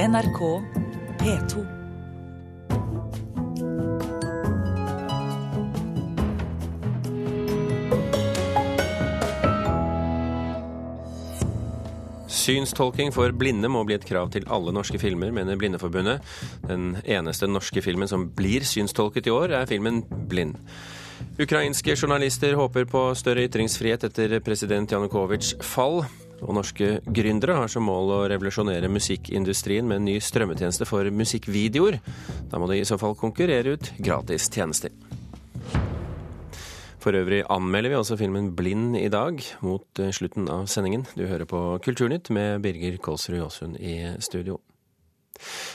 NRK P2. Synstolking for blinde må bli et krav til alle norske filmer, mener Blindeforbundet. Den eneste norske filmen som blir synstolket i år, er filmen 'Blind'. Ukrainske journalister håper på større ytringsfrihet etter president Janukovitsjs fall. Og norske gründere har som mål å revolusjonere musikkindustrien med en ny strømmetjeneste for musikkvideoer. Da må de i så fall konkurrere ut gratis tjenester. For øvrig anmelder vi også filmen 'Blind' i dag, mot eh, slutten av sendingen. Du hører på Kulturnytt med Birger Kolsrud Jåsund i studio.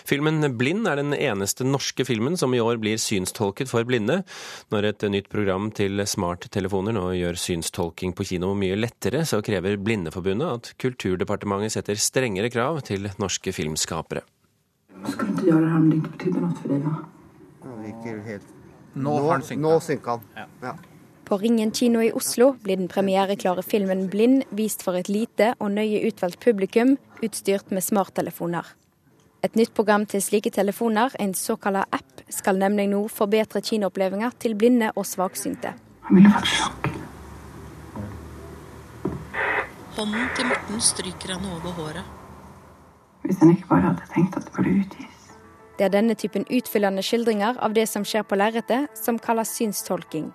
Filmen 'Blind' er den eneste norske filmen som i år blir synstolket for blinde. Når et nytt program til smarttelefoner nå gjør synstolking på kino mye lettere, så krever Blindeforbundet at Kulturdepartementet setter strengere krav til norske filmskapere. Skulle ikke gjøre det her om det ikke betydde noe for deg, da. Nå har den synka. Nå synker han. Ja. På Ringen kino i Oslo blir den premiereklare filmen 'Blind' vist for et lite og nøye utvalgt publikum, utstyrt med smarttelefoner. Et nytt program til slike telefoner, en såkalt app, skal nemlig nå forbedre kinoopplevelser til blinde og svaksynte. Hånden til Morten stryker han over håret. Hvis han ikke bare hadde tenkt at det burde utgis. Det er denne typen utfyllende skildringer av det som skjer på lerretet, som kalles synstolking.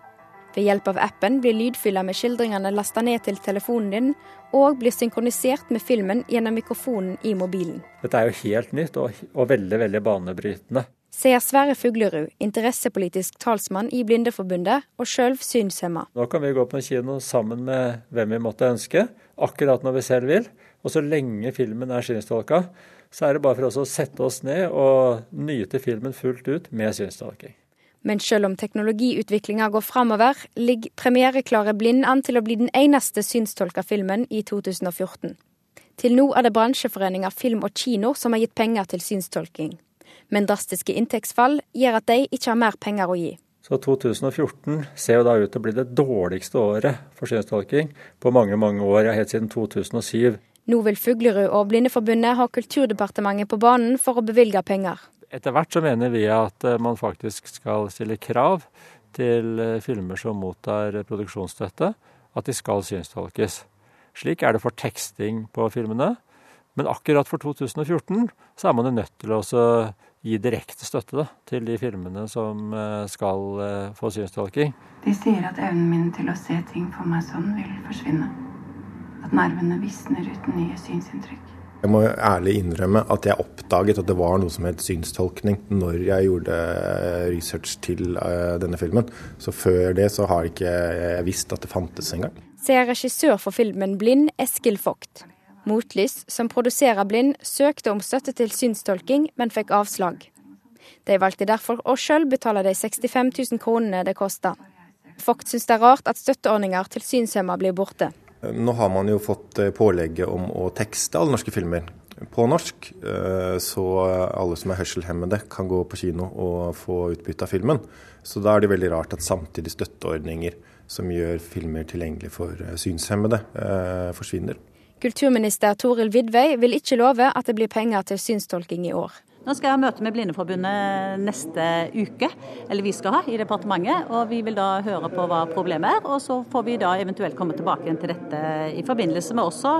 Ved hjelp av appen blir lydfylla med skildringene lasta ned til telefonen din, og blir synkronisert med filmen gjennom mikrofonen i mobilen. Dette er jo helt nytt og, og veldig, veldig banebrytende. Sier Sverre Fuglerud, interessepolitisk talsmann i Blindeforbundet, og sjøl synshemma. Nå kan vi gå på en kino sammen med hvem vi måtte ønske, akkurat når vi selv vil. Og så lenge filmen er synstolka, så er det bare for oss å sette oss ned og nyte filmen fullt ut med synstolking. Men selv om teknologiutviklinga går framover, ligger premiereklare Blind an til å bli den eneste synstolka filmen i 2014. Til nå er det bransjeforeninga Film og Kino som har gitt penger til synstolking. Men drastiske inntektsfall gjør at de ikke har mer penger å gi. Så 2014 ser jo da ut til å bli det dårligste året for synstolking på mange, mange år, ja, helt siden 2007. Nå vil Fuglerud og Blindeforbundet ha Kulturdepartementet på banen for å bevilge penger. Etter hvert så mener vi at eh, man faktisk skal stille krav til eh, filmer som mottar produksjonsstøtte, at de skal synstolkes. Slik er det for teksting på filmene. Men akkurat for 2014 så er man jo nødt til å gi direkte støtte da, til de filmene som eh, skal få synstolking. De sier at evnen min til å se ting for meg sånn vil forsvinne. At nervene visner uten nye synsinntrykk. Jeg må ærlig innrømme at jeg oppdaget at det var noe som het synstolkning når jeg gjorde research til eh, denne filmen. Så før det så har ikke jeg visst at det fantes engang. Sier regissør for filmen Blind, Eskil Vogt. Motlys, som produserer Blind, søkte om støtte til synstolking, men fikk avslag. De valgte derfor å sjøl betale de 65 000 kronene det kosta. Vogt syns det er rart at støtteordninger til synshemma blir borte. Nå har man jo fått pålegget om å tekste alle norske filmer på norsk, så alle som er hørselshemmede kan gå på kino og få utbytte av filmen. Så da er det veldig rart at samtidig støtteordninger som gjør filmer tilgjengelig for synshemmede, forsvinner. Kulturminister Toril Vidvei vil ikke love at det blir penger til synstolking i år. Nå skal jeg ha møte med Blindeforbundet neste uke, eller vi skal ha, i departementet. og Vi vil da høre på hva problemet er, og så får vi da eventuelt komme tilbake igjen til dette i forbindelse med også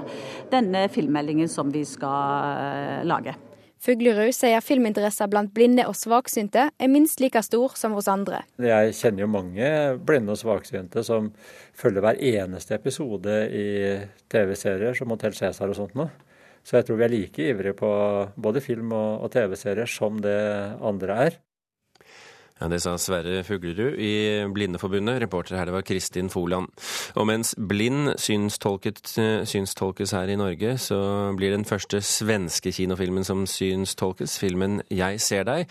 denne filmmeldingen som vi skal lage. Fuglerud sier filminteresser blant blinde og svaksynte er minst like stor som hos andre. Jeg kjenner jo mange blinde og svaksynte som følger hver eneste episode i TV-serier som Hotell Cæsar og sånt noe. Så jeg tror vi er like ivrige på både film og, og TV-serier som det andre er. Ja, Det sa Sverre Fuglerud i Blindeforbundet. Reporter her det var Kristin Foland. Og mens blind synstolkes her i Norge, så blir den første svenske kinofilmen som synstolkes, filmen 'Jeg ser deg'.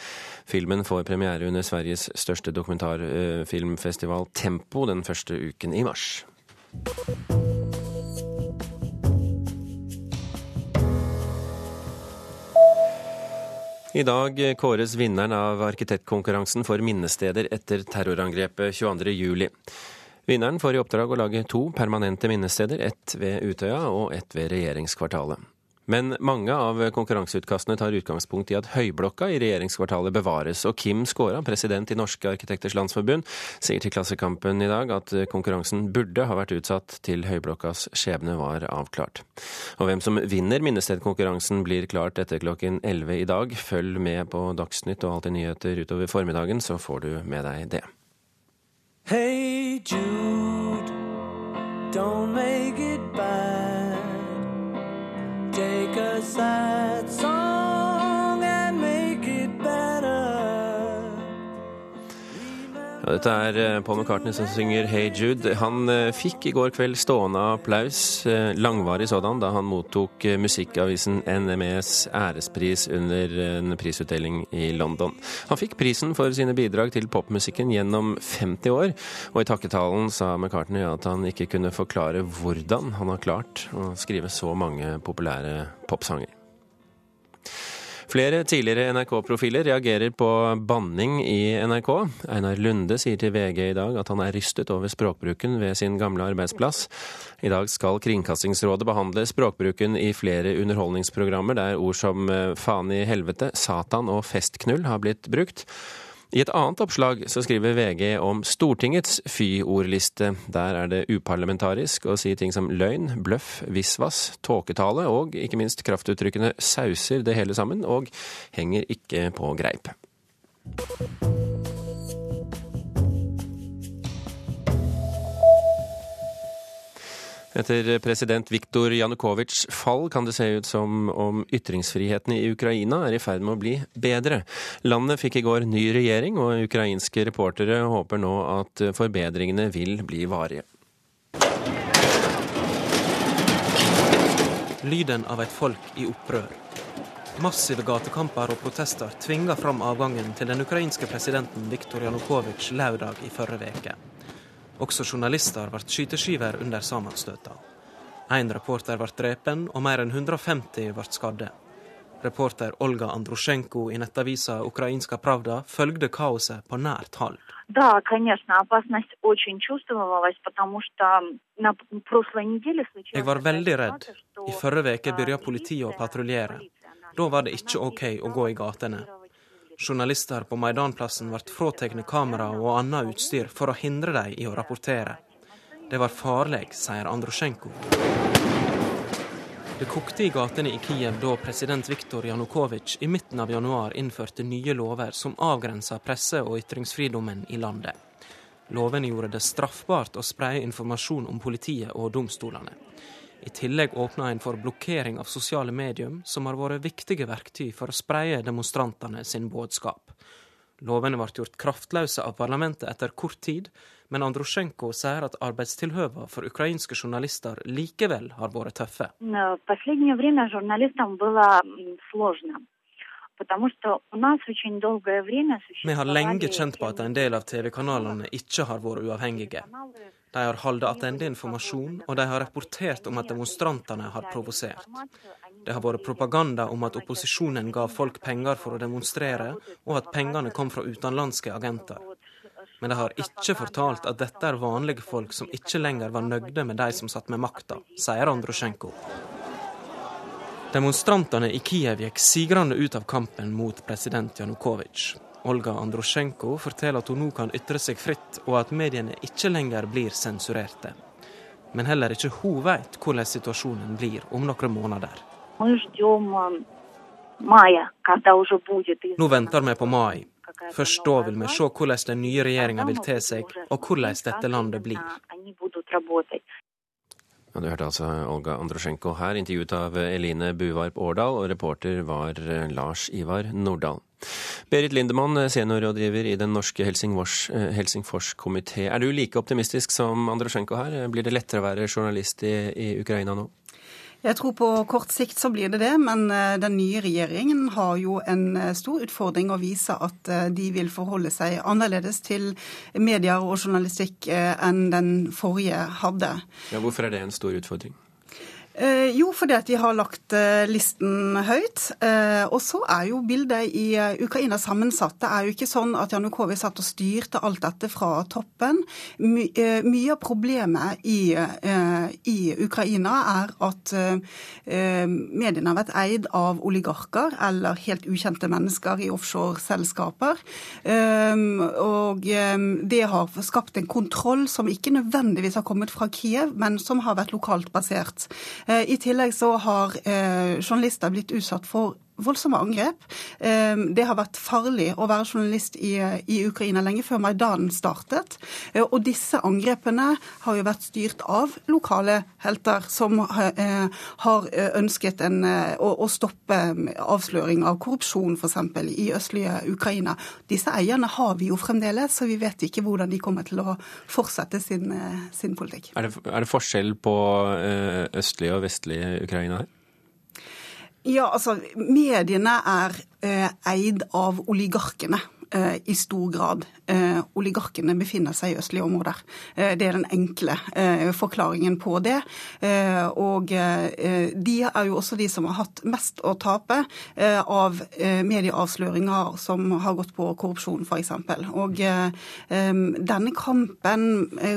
Filmen får premiere under Sveriges største dokumentarfilmfestival Tempo den første uken i mars. I dag kåres vinneren av arkitektkonkurransen for minnesteder etter terrorangrepet 22.07. Vinneren får i oppdrag å lage to permanente minnesteder, ett ved Utøya og ett ved regjeringskvartalet. Men mange av konkurranseutkastene tar utgangspunkt i at Høyblokka i regjeringskvartalet bevares. Og Kim Skåra, president i Norske arkitekters landsforbund, sier til Klassekampen i dag at konkurransen burde ha vært utsatt til Høyblokkas skjebne var avklart. Og hvem som vinner minnestedkonkurransen blir klart etter klokken 11 i dag. Følg med på Dagsnytt og Alltid nyheter utover formiddagen, så får du med deg det. Hey Jude, don't make it bad. Dette er eh, Paul McCartney som synger Hey Jude. Han eh, fikk i går kveld stående applaus, eh, langvarig sådan, da han mottok musikkavisen NMEs ærespris under en prisutdeling i London. Han fikk prisen for sine bidrag til popmusikken gjennom 50 år, og i takketalen sa McCartney at han ikke kunne forklare hvordan han har klart å skrive så mange populære popsanger. Flere tidligere NRK-profiler reagerer på banning i NRK. Einar Lunde sier til VG i dag at han er rystet over språkbruken ved sin gamle arbeidsplass. I dag skal Kringkastingsrådet behandle språkbruken i flere underholdningsprogrammer der ord som eh, faen i helvete, satan og festknull har blitt brukt. I et annet oppslag så skriver VG om Stortingets fy-ordliste. Der er det uparlamentarisk å si ting som løgn, bløff, visvas, tåketale og ikke minst kraftuttrykkene sauser det hele sammen og henger ikke på greip. Etter president Viktor Janukovitsjs fall kan det se ut som om ytringsfriheten i Ukraina er i ferd med å bli bedre. Landet fikk i går ny regjering, og ukrainske reportere håper nå at forbedringene vil bli varige. Lyden av et folk i opprør. Massive gatekamper og protester tvinger fram avgangen til den ukrainske presidenten Viktor Janukovitsj lørdag i forrige uke. Også journalister ble skyteskiver under sammenstøta. Én reporter ble drepen, og mer enn 150 ble skadde. Reporter Olga Andrusjenko i nettavisa Ukrainska Pravda følgde kaoset på nært hold. Да, конечно, опасность очень чувствовалась, потому что на прошлой неделе Jeg var veldig redd. I forrige uke begynte politiet å patruljere. Da var det ikke OK å gå i gatene. Journalister på Maidanplassen ble fratatt kamera og annet utstyr for å hindre dem i å rapportere. Det var farlig, sier Androsjenko. Det kokte i gatene i Kiev da president Viktor Janukovitsj i midten av januar innførte nye lover som avgrensa presse- og ytringsfridommen i landet. Lovene gjorde det straffbart å spreie informasjon om politiet og domstolene. I tillegg åpna en for blokkering av sosiale medium, som har vært viktige verktøy for å spreie demonstrantene sin budskap. Lovene ble gjort kraftløse av parlamentet etter kort tid, men Androsjenko sier at arbeidstilhøva for ukrainske journalister likevel har vært tøffe. Vi har lenge kjent på at en del av TV-kanalene ikke har vært uavhengige. De har holdt tilbake informasjon, og de har rapportert om at demonstrantene har provosert. Det har vært propaganda om at opposisjonen ga folk penger for å demonstrere, og at pengene kom fra utenlandske agenter. Men de har ikke fortalt at dette er vanlige folk som ikke lenger var nøgde med de som satt med makta, sier Androsjenko. Demonstrantene i Kiev gikk sigrende ut av kampen mot president Janukovitsj. Olga Androsjenko forteller at hun nå kan ytre seg fritt, og at mediene ikke lenger blir sensurerte. Men heller ikke hun vet hvordan situasjonen blir om noen måneder. Nå venter vi på mai. Først da vil vi se hvordan den nye regjeringa vil te seg, og hvordan dette landet blir. Du hørte altså Olga Androsjenko her, intervjuet av Eline Buvarp Årdal, og reporter var eh, Lars Ivar Nordahl. Berit Lindemann, seniorrådgiver i den norske Helsingforskomité. Helsingfors komité. Er du like optimistisk som Androsjenko her? Blir det lettere å være journalist i, i Ukraina nå? Jeg tror på kort sikt så blir det det, men eh, den nye regjeringen har jo en eh, stor utfordring å vise at eh, de vil forholde seg annerledes til medier og journalistikk enn den forrige hadde. Ja, hvorfor er det en stor utfordring? Eh, jo, fordi at de har lagt eh, listen høyt. Eh, og så er jo bildet i Ukraina sammensatt. Det er jo ikke sånn at Janukovitsj satt og styrte alt dette fra toppen. My, mye av problemet i, i, Ukraina er at mediene har vært eid av oligarker eller helt ukjente mennesker i offshoreselskaper. og det har skapt en kontroll som ikke nødvendigvis har kommet fra Kiev, men som har vært lokalt basert. Eh, I tillegg så har eh, journalister blitt utsatt for voldsomme angrep. Ehm, det har vært farlig å være journalist i, i, Ukraina lenge før Maidan startet. Eh, og disse angrepene har jo vært styrt av lokale helter som eh, har eh, ønsket en, å, å, stoppe avsløring av korrupsjon f.eks. i østlige Ukraina. Disse eierne har vi jo fremdeles, så vi vet ikke hvordan de kommer til å fortsette sin, sin politikk. Er det, er det forskjell på østlige og vestlige Ukraina her? Ja, altså, mediene er eh, eid av oligarkene. Eh, i stor grad. Eh, oligarkene befinner seg i østlige områder. Eh, det er den enkle forklaringen på det. Og de er jo også de som har hatt mest å tape av medieavsløringer som har gått på korrupsjon, f.eks. Og denne kampen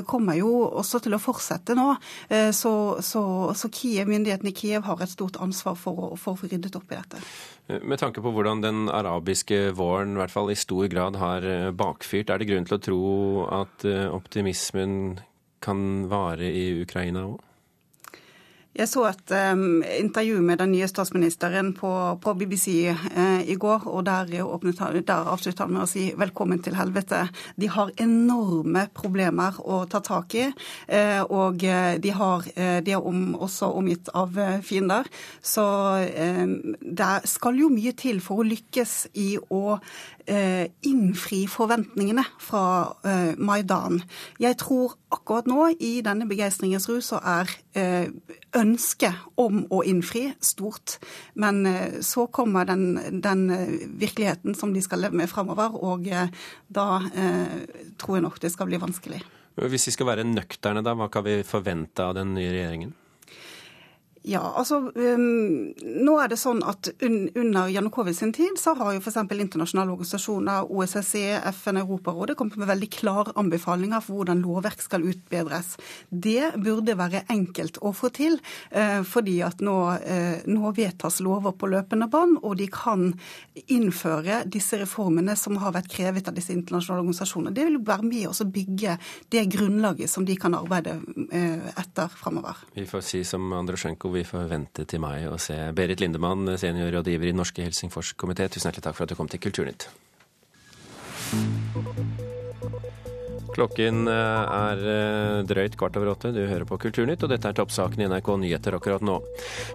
kommer jo også til å fortsette nå. Så, så, så Kiev, myndighetene i Kiev har et stort ansvar for å få ryddet opp i dette. Med tanke på hvordan den arabiske våren i hvert fall i stor grad har eh, bakfyrt, er det grunn til å tro at eh, optimismen kan vare i Ukraina òg? Jeg så et um, intervju med den nye statsministeren på, på BBC uh, i går, og der, der avsluttet han med å si 'velkommen til helvete'. De har enorme problemer å ta tak i, uh, og de, har, uh, de er om, også omgitt av fiender. Så det skal jo mye til for å lykkes i å Eh, innfri forventningene fra eh, Maidan. Jeg tror akkurat nå, i denne begeistringens rus, så er eh, ønsket om å innfri stort. Men så kommer den, den, virkeligheten som de skal leve med fremover, og da tror jeg nok det skal bli vanskelig. Hvis vi skal være nøkterne, da, hva kan vi forvente av den nye regjeringen? Ja, altså um, nå er det sånn at un, Under Janukovic sin tid så har jo f.eks. internasjonale organisasjoner, OSSE, FN, Europarådet kommet med veldig klare anbefalinger for hvordan lovverk skal utbedres. Det burde være enkelt å få til, uh, fordi at nå, uh, nå, vedtas lover på løpende bånd, og de kan innføre disse reformene som har vært krevet av disse internasjonale organisasjonene. Det vil være med oss å bygge det grunnlaget som de kan arbeide uh, etter fremover. Vi får si som Androsjenko vi får vente til meg og se. Berit Lindemann, seniorrådgiver i Norske Helsingforskomité, tusen hjertelig takk for at du kom til Kulturnytt. Klokken eh, er eh, drøyt kvart over åtte. Du hører på Kulturnytt, og dette er toppsaken i NRK Nyheter akkurat nå.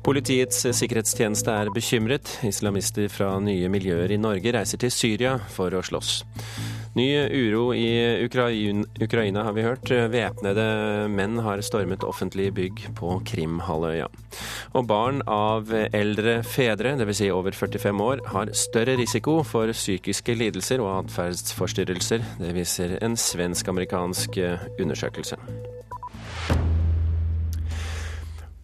Politiets sikkerhetstjeneste er bekymret. Islamister fra nye miljøer i Norge reiser til Syria for å slåss. Ny uro i Ukraina, har vi hørt. Væpnede menn har stormet offentlige bygg på Krimhalvøya. Og barn av eldre fedre, dvs. Si over 45 år, har større risiko for psykiske lidelser og atferdsforstyrrelser. Det viser en svensk-amerikansk undersøkelse.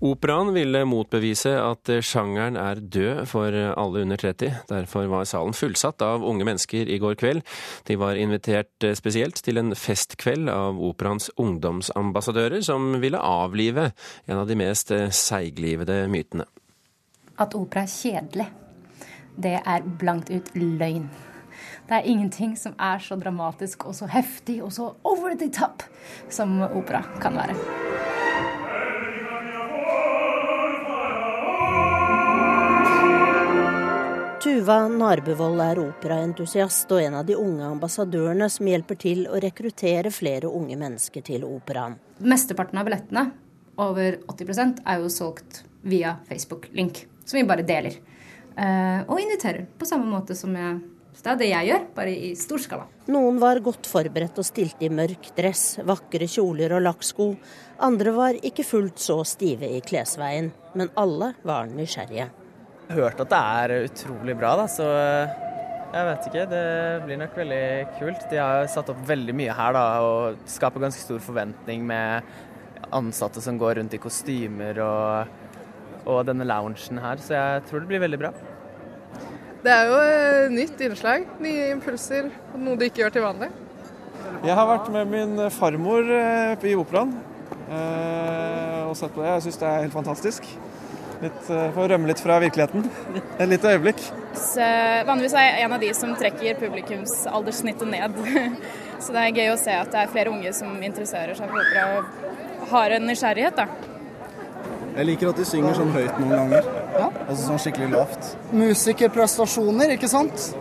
Operaen ville motbevise at sjangeren er død for alle under 30. Derfor var salen fullsatt av unge mennesker i går kveld. De var invitert spesielt til en festkveld av operaens ungdomsambassadører, som ville avlive en av de mest seiglivede mytene. At opera er kjedelig, det er blankt ut løgn. Det er ingenting som er så dramatisk og så heftig og så over the top som opera kan være. Tuva Narbevold er operaentusiast og en av de unge ambassadørene som hjelper til å rekruttere flere unge mennesker til operaen. Mesteparten av billettene, over 80% er jo solgt via Facebook-link, som vi bare deler. Eh, og inviterer, på samme måte som jeg, det er det jeg gjør, bare i stor skala. Noen var godt forberedt og stilte i mørk dress, vakre kjoler og lakksko. Andre var ikke fullt så stive i klesveien, men alle var nysgjerrige hørt at det er utrolig bra, da, så jeg vet ikke. Det blir nok veldig kult. De har satt opp veldig mye her da, og skaper ganske stor forventning med ansatte som går rundt i kostymer og og denne loungen her, så jeg tror det blir veldig bra. Det er jo nytt innslag. Nye impulser. Noe du ikke gjør til vanlig. Jeg har vært med min farmor eh, i operaen og sett på det. Jeg syns det er helt fantastisk. Litt, for å rømme litt fra virkeligheten. Et lite øyeblikk. Så, vanligvis er jeg en av de som trekker publikumsalderssnittet ned. Så det er gøy å se at det er flere unge som interesserer seg for opera og har en nysgjerrighet. da. Jeg liker at de synger sånn høyt noen ganger. Ja. Altså sånn skikkelig lavt. Musikerprestasjoner, ikke sant.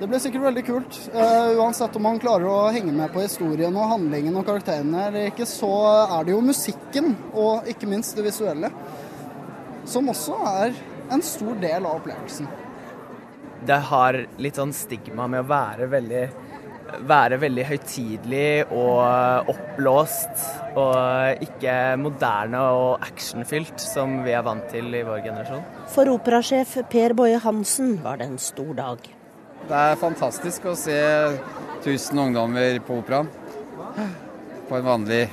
Det blir sikkert veldig kult. Uh, uansett om man klarer å henge med på historien og handlingen og karakterene eller ikke, så er det jo musikken og ikke minst det visuelle som også er en stor del av opplevelsen. Det har litt sånn stigma med å være veldig være veldig høytidelig og oppblåst, og ikke moderne og actionfylt, som vi er vant til i vår generasjon. For operasjef Per Boje Hansen var det en stor dag. Det er fantastisk å se 1000 ungdommer på operaen. På en vanlig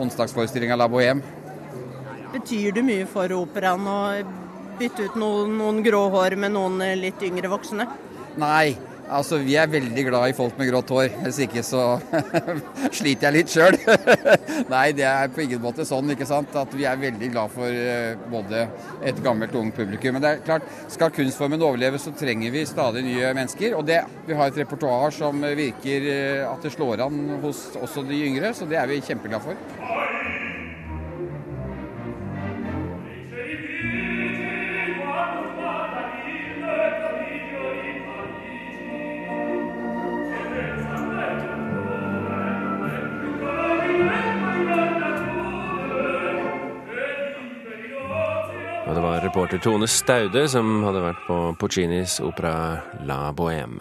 onsdagsforestilling av La Bohème. Betyr det mye for operaen å bytte ut noen, noen grå hår med noen litt yngre voksne? Nei, Altså, Vi er veldig glad i folk med grått hår. Hvis ikke så sliter jeg litt sjøl. Nei, det er på ingen måte sånn. ikke sant? At vi er veldig glad for eh, både et gammelt og ungt publikum. Men det er klart, skal kunstformen overleve, så trenger vi stadig nye mennesker. Og det, vi har et repertoar som virker eh, at det slår an hos også de yngre, så det er vi kjempeglade for. Reporter Tone Staude, som hadde vært på Puccinis opera La Bohème.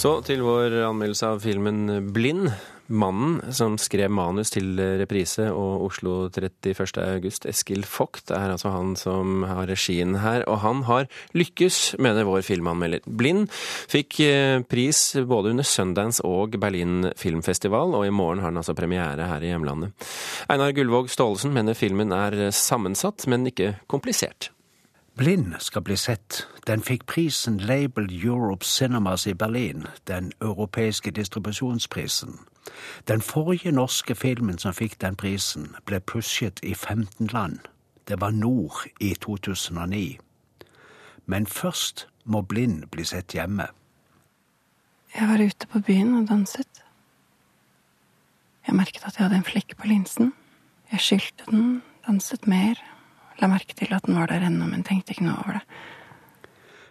Så til vår anmeldelse av filmen Blind. Mannen som skrev manus til reprise og Oslo 31. august, Eskil Vogt, er altså han som har regien her. Og han har lykkes, mener vår filmanmelder. Blind fikk eh, pris både under Sundance og Berlin filmfestival, og i morgen har den altså premiere her i hjemlandet. Einar Gullvåg Staalesen mener filmen er sammensatt, men ikke komplisert. Blind skal bli sett. Den fikk prisen Label Europe Cinemas i Berlin, den europeiske distribusjonsprisen. Den forrige norske filmen som fikk den prisen, ble pushet i 15 land. Det var Nord i 2009. Men først må Blind bli sett hjemme. Jeg var ute på byen og danset. Jeg merket at jeg hadde en flekk på linsen. Jeg skylte den, danset mer, la merke til at den var der ennå, men tenkte ikke noe over det.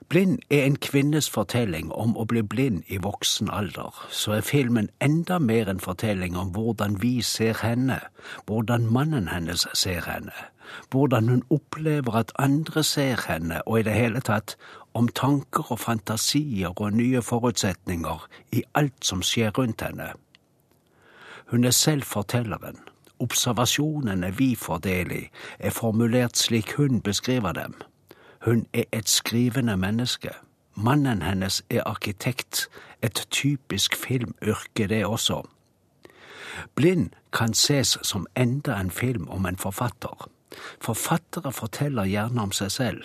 Blind er en kvinnes fortelling om å bli blind i voksen alder, så er filmen enda mer en fortelling om hvordan vi ser henne, hvordan mannen hennes ser henne, hvordan hun opplever at andre ser henne, og i det hele tatt om tanker og fantasier og nye forutsetninger i alt som skjer rundt henne. Hun er selv fortelleren. Observasjonene vi får del i, er formulert slik hun beskriver dem. Hun er et skrivende menneske. Mannen hennes er arkitekt, et typisk filmyrke det også. Blind kan ses som enda en film om en forfatter. Forfattere forteller gjerne om seg selv.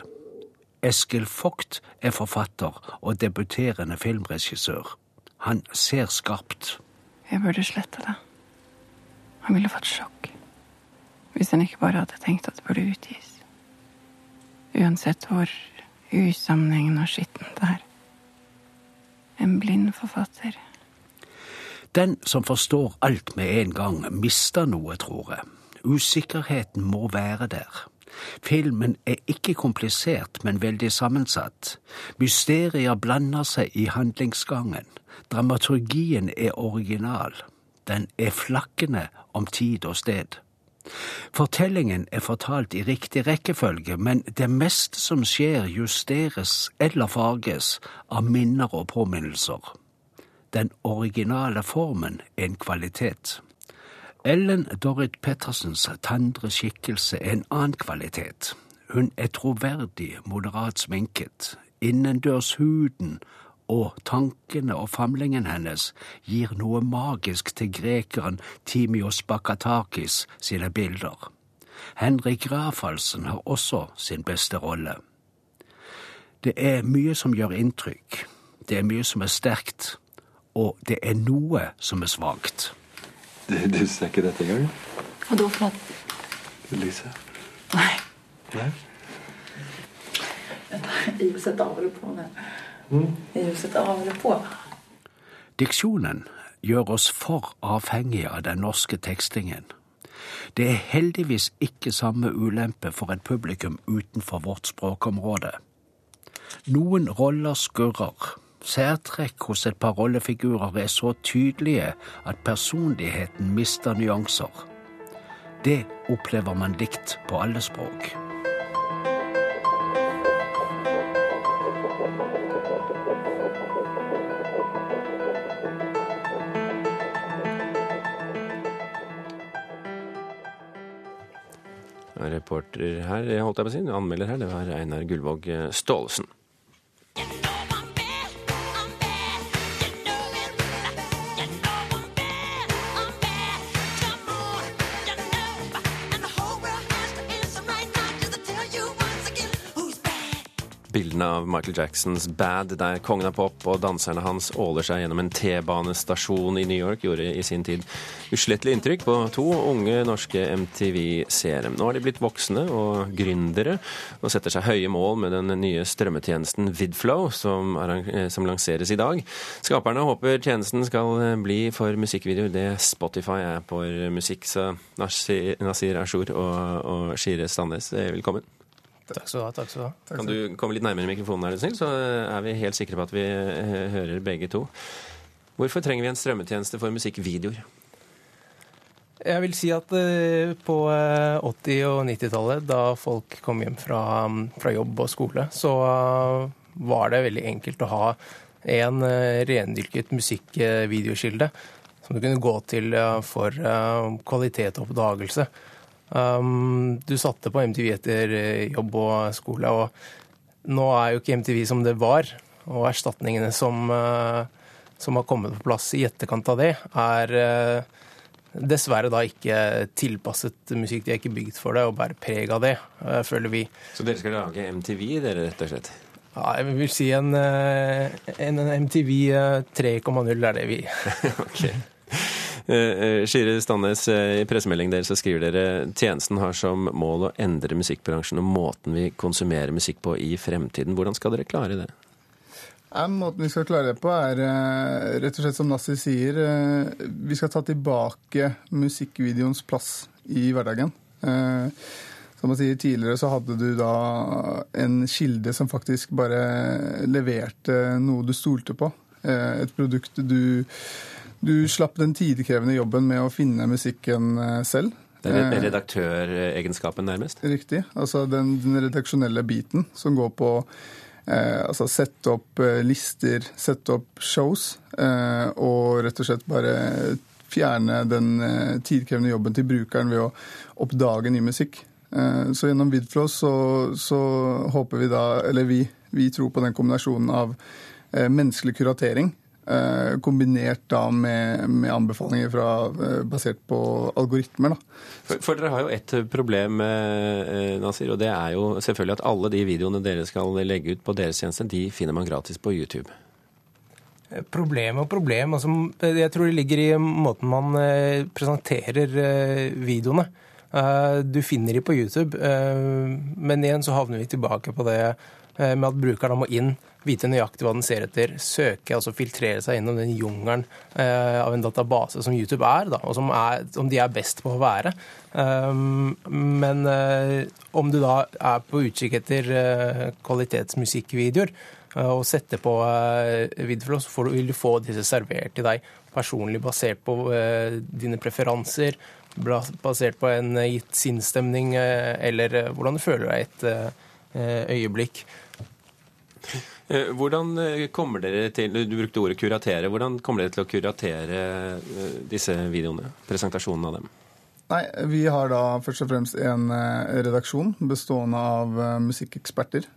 Eskil Vogt er forfatter og debuterende filmregissør. Han ser skarpt. Jeg burde slette det. Han ville fått sjokk. Hvis han ikke bare hadde tenkt at det burde utgis. Uansett hvor usammenhengende og skittent det er. En blind forfatter. Den som forstår alt med en gang, mister noe, tror jeg. Usikkerheten må være der. Filmen er ikke komplisert, men veldig sammensatt. Mysterier blander seg i handlingsgangen. Dramaturgien er original. Den er flakkende om tid og sted. Fortellingen er fortalt i riktig rekkefølge, men det meste som skjer, justeres eller farges av minner og påminnelser. Den originale formen er en kvalitet. Ellen Dorrit Pettersens tandre skikkelse er en annen kvalitet. Hun er troverdig, moderat sminket. Innendørshuden og tankene og famlingen hennes gir noe magisk til grekeren Timios Bakatakis sine bilder. Henrik Rafalsen har også sin beste rolle. Det er mye som gjør inntrykk, det er mye som er sterkt, og det er noe som er svakt. Du, du ser ikke dette engang? Hva da for noe? Lyset. Nei. Nei? Jeg setter sett av det på. det. Mm. ljuset av på. Diksjonen gjør oss for avhengige av den norske tekstingen. Det er heldigvis ikke samme ulempe for et publikum utenfor vårt språkområde. Noen roller skurrer. Særtrekk hos et par rollefigurer er så tydelige at personligheten mister nyanser. Det opplever man likt på alle språk. Reporter her, holdt jeg på å si, anmelder her, det var Einar Gullvåg Staalesen. Bildene av Michael Jacksons Bad, der kongen av pop og danserne hans åler seg gjennom en T-banestasjon i New York, gjorde i sin tid uslettelig inntrykk på to unge norske MTV-seere. Nå har de blitt voksne og gründere, og setter seg høye mål med den nye strømmetjenesten Vidflow, som, som lanseres i dag. Skaperne håper tjenesten skal bli for musikkvideoer det Spotify er for musikk. Så Nasir Ashur og, og Shire Sandnes, velkommen. Takk skal du ha. takk skal du ha. Kan du komme litt nærmere mikrofonen, her, så er vi helt sikre på at vi hører begge to. Hvorfor trenger vi en strømmetjeneste for musikkvideoer? Jeg vil si at på 80- og 90-tallet, da folk kom hjem fra, fra, jobb og skole, så var det veldig enkelt å ha en rendyrket musikkvideokilde som du kunne gå til for kvalitet og oppdagelse. Um, du satte på MTV etter jobb og skole, og nå er jo ikke MTV som det var. Og erstatningene som, uh, som har kommet på plass i etterkant av det, er uh, dessverre da ikke tilpasset musikk. De er ikke bygd for det og bærer preg av det, uh, føler vi. Så dere skal lage MTV, dere, rett og slett? Ja, jeg vil si en, en MTV 3,0 er det vi okay. Shire Standnes, i pressemeldingen deres så skriver dere tjenesten har som mål å endre musikkbransjen og måten vi konsumerer musikk på i fremtiden. Hvordan skal dere klare det? Ja, måten vi skal klare det på, er rett og slett som Nassi sier. Vi skal ta tilbake musikkvideoens plass i hverdagen. Som man sier Tidligere så hadde du da en kilde som faktisk bare leverte noe du stolte på. Et produkt du du slapp den tidkrevende jobben med å finne musikken selv. Det er redaktøregenskapen, nærmest? Riktig. Altså den, den redaksjonelle biten som går på eh, altså sette opp eh, lister, sette opp shows, eh, og rett og slett bare fjerne den tidkrevende jobben til brukeren ved å oppdage ny musikk. Så gjennom Vidflow så, så håper vi da, eller vi, vi tror på den kombinasjonen av menneskelig kuratering kombinert da med, med anbefalinger fra, basert på algoritmer. Da. For, for, dere har jo et problem, Nasir, og det er jo selvfølgelig at alle de videoene dere skal legge ut på deres tjeneste, de finner man gratis på YouTube. Problem og problem. Altså, jeg tror det ligger i måten man presenterer videoene. Du finner de på YouTube, men igjen så havner vi tilbake på det med at brukerne må inn, vite nøyaktig hva den ser etter, søke, altså filtrere seg gjennom den jungelen eh, av en database som YouTube er, da, og som, er, som, de er best på å være. Um, men eh, om du da er på utkikk etter eh, kvalitetsmusikkvideoer og setter på videoflow, så vil du få disse servert til deg personlig basert på dine preferanser, basert på en gitt sinnsstemning eller hvordan du føler deg et øyeblikk. Hvordan kommer dere til Du brukte ordet kuratere. Hvordan kommer dere til å kuratere disse videoene? Presentasjonen av dem? Nei, Vi har da først og fremst en redaksjon bestående av musikkeksperter.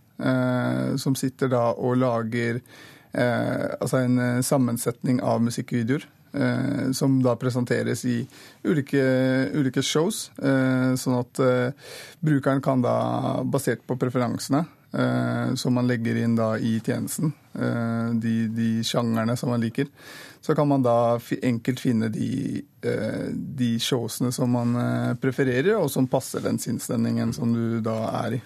Som sitter da og lager eh, altså en eh, sammensetning av musikkvideoer. Eh, som da presenteres i ulike, ulike shows. Eh, sånn at eh, brukeren kan da, basert på preferansene som man legger inn da i tjenesten, de, de sjangerne som man liker, så kan man da enkelt finne de, de showsene som man prefererer, og som passer den sinnsstemningen som du da er i.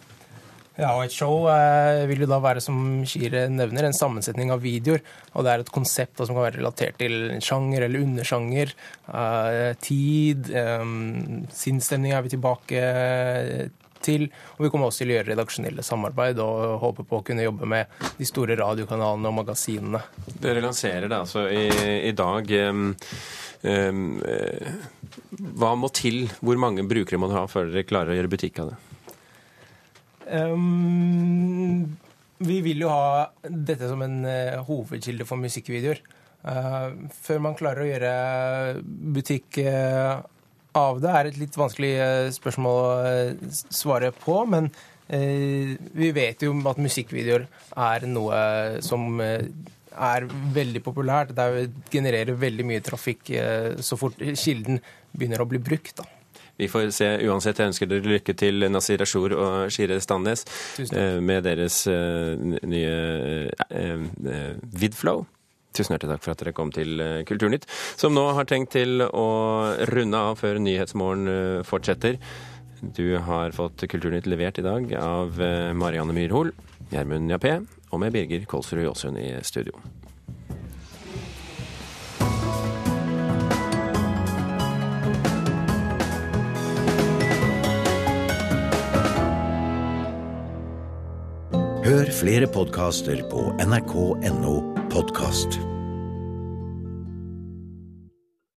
Ja, og Et show eh, vil jo da være, som Shire nevner, en sammensetning av videoer. Og det er et konsept da, som kan være relatert til sjanger eller undersjanger. Eh, tid, eh, sinnsstemning er vi tilbake til. Og vi kommer også til å gjøre redaksjonelle samarbeid og håper på å kunne jobbe med de store radiokanalene og magasinene. Dere lanserer det altså i, i dag. Um, um, hva må til? Hvor mange brukere må dere ha før dere klarer å gjøre butikk av det? Um, vi vil jo ha dette som en uh, hovedkilde for musikkvideoer. Uh, før man klarer å gjøre butikk uh, av det, er et litt vanskelig spørsmål å svare på. Men vi vet jo at musikkvideoer er noe som er veldig populært. Det genererer veldig mye trafikk så fort kilden begynner å bli brukt. da. Vi får se uansett. Jeg ønsker dere lykke til, Nasir Ashur og Shire Standnes, eh, med deres eh, nye eh, Vidflow. Tusen hjertelig takk for at dere kom til Kulturnytt, som nå har tenkt til å runde av før Nyhetsmorgen fortsetter. Du har fått Kulturnytt levert i dag av Marianne Myrhol, Gjermund Jappé og med Birger Kolsrud Jåsund i studio. Hør flere podkaster på nrk.no Podcast.